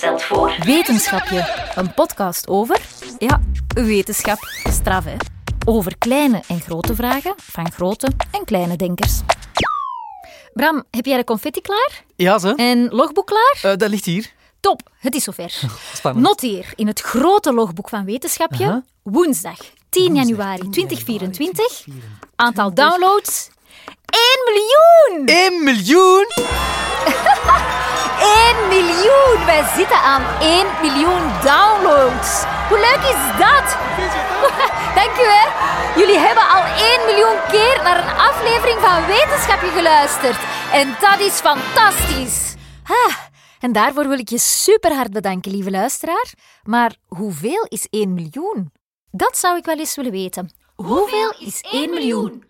stelt voor... Wetenschapje, een podcast over, ja, wetenschap. Straf, hè? Over kleine en grote vragen van grote en kleine denkers. Bram, heb jij de confetti klaar? Ja, ze. En logboek klaar? Eh, dat ligt hier. Top, het is zover. Spannend. Noteer in het grote logboek van Wetenschapje woensdag 10 januari 2024 aantal downloads 1 miljoen! 1 miljoen! 1 miljoen! Wij zitten aan 1 miljoen downloads. Hoe leuk is dat? Dank u, hè. Jullie hebben al 1 miljoen keer naar een aflevering van Wetenschapje geluisterd. En dat is fantastisch. Ah, en daarvoor wil ik je super hard bedanken, lieve luisteraar. Maar hoeveel is 1 miljoen? Dat zou ik wel eens willen weten. Hoeveel is 1 miljoen?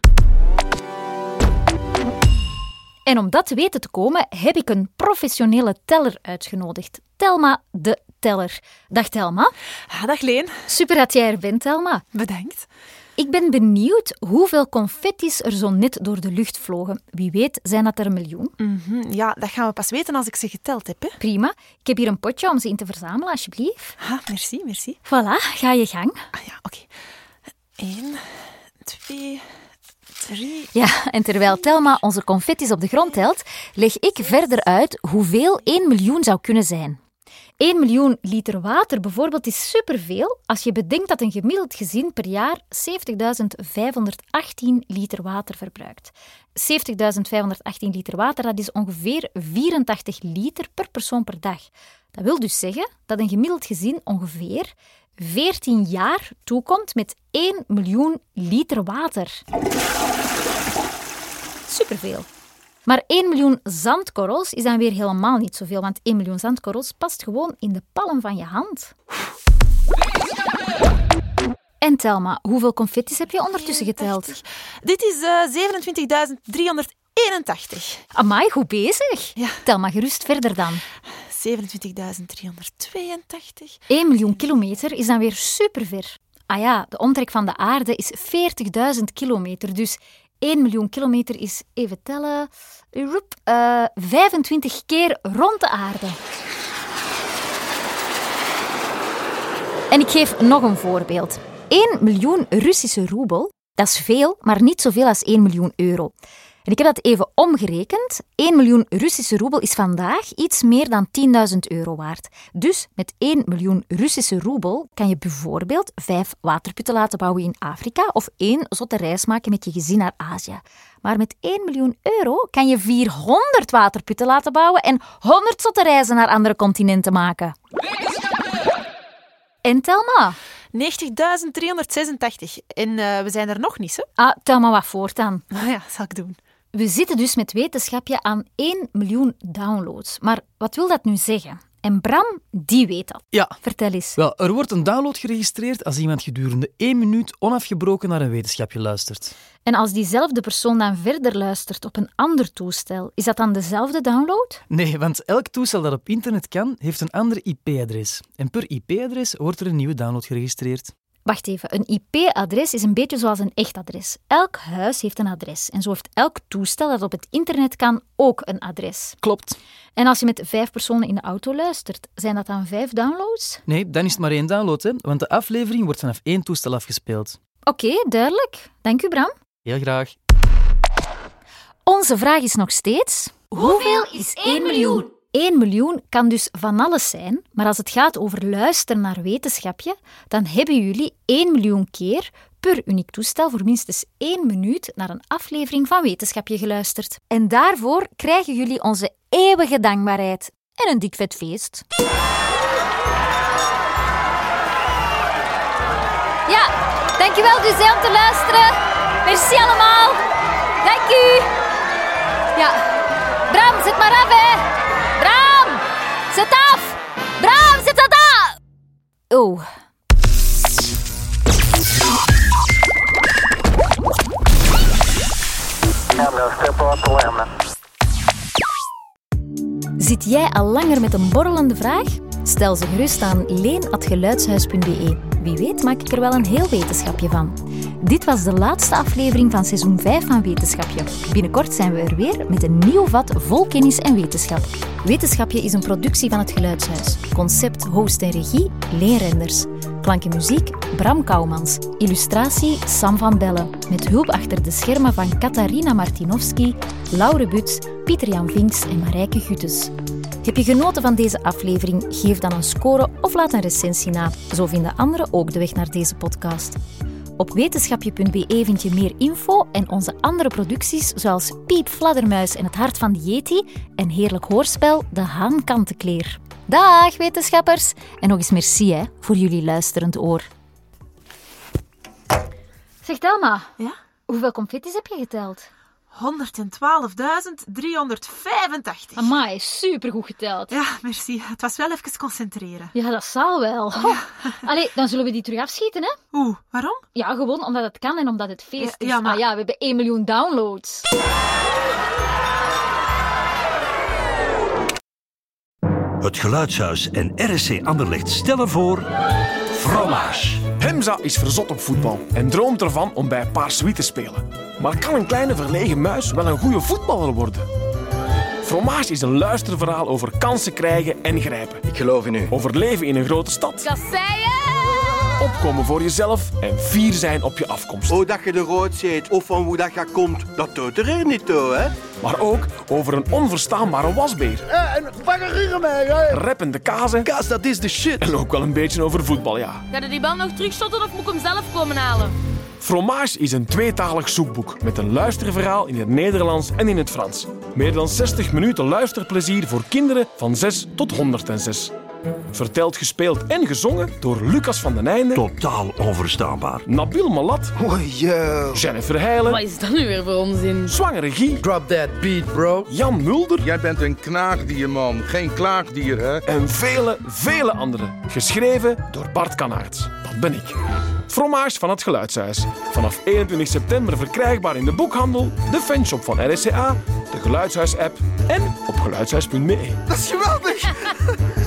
En om dat te weten te komen, heb ik een professionele teller uitgenodigd. Telma de Teller. Dag Telma. Ah, dag Leen. Super dat jij er bent, Telma. Bedankt. Ik ben benieuwd hoeveel confetti's er zo net door de lucht vlogen. Wie weet zijn dat er een miljoen. Mhm, Ja, dat gaan we pas weten als ik ze geteld heb. Hè. Prima. Ik heb hier een potje om ze in te verzamelen, alsjeblieft. Ah, merci, merci. Voilà, ga je gang. Ah ja, oké. Eén, twee. Ja, en terwijl Telma onze confetti's op de grond telt, leg ik verder uit hoeveel 1 miljoen zou kunnen zijn. 1 miljoen liter water bijvoorbeeld is superveel als je bedenkt dat een gemiddeld gezin per jaar 70.518 liter water verbruikt. 70.518 liter water, dat is ongeveer 84 liter per persoon per dag. Dat wil dus zeggen dat een gemiddeld gezin ongeveer 14 jaar toekomt met 1 miljoen liter water. Superveel. Maar 1 miljoen zandkorrels is dan weer helemaal niet zoveel, want 1 miljoen zandkorrels past gewoon in de palm van je hand. En Telma, hoeveel confetti's heb je ondertussen geteld? Dit is eh 27.381. Amai, goed bezig. Ja. Tel maar gerust verder dan. 27.382. 1 miljoen kilometer is dan weer superver. Ah ja, de omtrek van de aarde is 40.000 kilometer, dus 1 miljoen kilometer is, even tellen, roep, eh, 25 keer rond de aarde. En ik geef nog een voorbeeld. 1 miljoen Russische roebel, dat is veel, maar niet zoveel als 1 miljoen euro. En ik heb dat even omgerekend. 1 miljoen Russische roebel is vandaag iets meer dan 10.000 euro waard. Dus met 1 miljoen Russische roebel kan je bijvoorbeeld vijf waterputten laten bouwen in Afrika of één zotte reis maken met je gezin naar Azië. Maar met 1 miljoen euro kan je 400 waterputten laten bouwen en 100 zotte reizen naar andere continenten maken. En Telma? 90.386. En eh, we zijn er nog niet, hè? Ah, tel maar wat voor dan. Ah ja, zal ik doen. We zitten dus met wetenschapje aan 1 miljoen downloads. Maar wat wil dat nu zeggen? En Bram, die weet dat. Ja. Vertel eens. Wel, er wordt een download geregistreerd als iemand gedurende 1 minuut onafgebroken naar een wetenschapje luistert. En als diezelfde persoon dan verder luistert op een ander toestel, is dat dan dezelfde download? Nee, want elk toestel dat op internet kan, heeft een ander IP-adres. En per IP-adres wordt er een nieuwe download geregistreerd. Wacht even, een IP-adres is een beetje zoals een echt adres. Elk huis heeft een adres. En zo heeft elk toestel dat op het internet kan ook een adres. Klopt. En als je met vijf personen in de auto luistert, zijn dat dan vijf downloads? Nee, dan is het maar één download, hè, want de aflevering wordt vanaf één toestel afgespeeld. Oké, duidelijk. Dank u, Bram. Heel graag. Onze vraag is nog steeds... Hoeveel is 1 miljoen? 1 miljoen kan dus van alles zijn, maar als het gaat over luisteren naar wetenschapje, dan hebben jullie 1 miljoen keer per uniek toestel voor minstens 1 minuut naar een aflevering van Wetenschapje geluisterd. En daarvoor krijgen jullie onze eeuwige dankbaarheid en een dik vet feest. Ja, dankjewel dus om te luisteren. Merci allemaal. Dank u. Ja, Bram, zet maar af hè. Zet af. Bram, zet dat af. Oh. Zit jij al langer met een borrelende vraag? Stel ze gerust aan leen.geluidshuis.be. Wie weet maak ik er wel een heel wetenschapje van. Dit was de laatste aflevering van seizoen 5 van Wetenschapje. Binnenkort zijn we er weer met een nieuw vat vol kennis en wetenschap. Wetenschapje is een productie van het Geluidshuis. Concept, host en regie, Leen Renders. Klank en muziek, Bram Kouwmans. Illustratie, Sam van Bellen. Met hulp achter de schermen van Katarina Martinovski, Laure Buts, Pieter-Jan Vinks en Marijke Guttes. Heb je genoten van deze aflevering? Geef dan een score of laat een recensie na. Zo vinden anderen ook de weg naar deze podcast. Op wetenschapje.be vind je meer info en onze andere producties zoals Piep Fladdermuis en het hart van de Yeti en heerlijk hoorspel De Haankantenkleer. Dag wetenschappers! En nog eens merci hè, voor jullie luisterend oor. Zeg Delma, Ja? hoeveel confettis heb je geteld? 112.385. Amai, supergoed geteld. Ja, merci. Het was wel even concentreren. Ja, dat zal wel. Oh. Allee, dan zullen we die terug afschieten, hè? Oeh, waarom? Ja, gewoon omdat het kan en omdat het feest Ja, is. ja, maar- Ah ja, we hebben 1 miljoen downloads. Het Geluidshuis en RSC Anderlecht stellen voor... Fromage. Hemza is verzot op voetbal en droomt ervan om bij Paarswie te spelen. Maar kan een kleine verlegen muis wel een goede voetballer worden? Fromage is een luisterverhaal over kansen krijgen en grijpen. Ik geloof in u. Over leven in een grote stad. Kasseien! Opkomen voor jezelf en fier zijn op je afkomst. Hoe dat je de rood ziet of van hoe dat je komt, dat doet er hier niet toe, hè? Maar ook over een onverstaanbare wasbeer. en baggereren mij, hè? Rappende kazen. Kaas, dat is de shit. En ook wel een beetje over voetbal, ja. Ga je die bal nog terugschotten of moet ik hem zelf komen halen? Fromage is een tweetalig zoekboek met een luisterverhaal in het Nederlands en in het Frans. Meer dan 60 minuten luisterplezier voor kinderen van 6 tot 106. Verteld, gespeeld en gezongen door Lucas van den Einde, Totaal onverstaanbaar. Nabil Malat, Oh. Jennifer Heijlen, Wat is dat nu weer voor onzin? zwangere Guy, Drop that beat, bro. Jan Mulder Jij bent een knaagdier, man. Geen klaagdier, hè? en vele, vele anderen. Geschreven door Bart Kanaerts. Dat ben ik. Fromage van het Geluidshuis. Vanaf 21 september verkrijgbaar in de boekhandel, de fanshop van RSCA, de Geluidshuis-app en op geluidshuis.be. Dat is geweldig.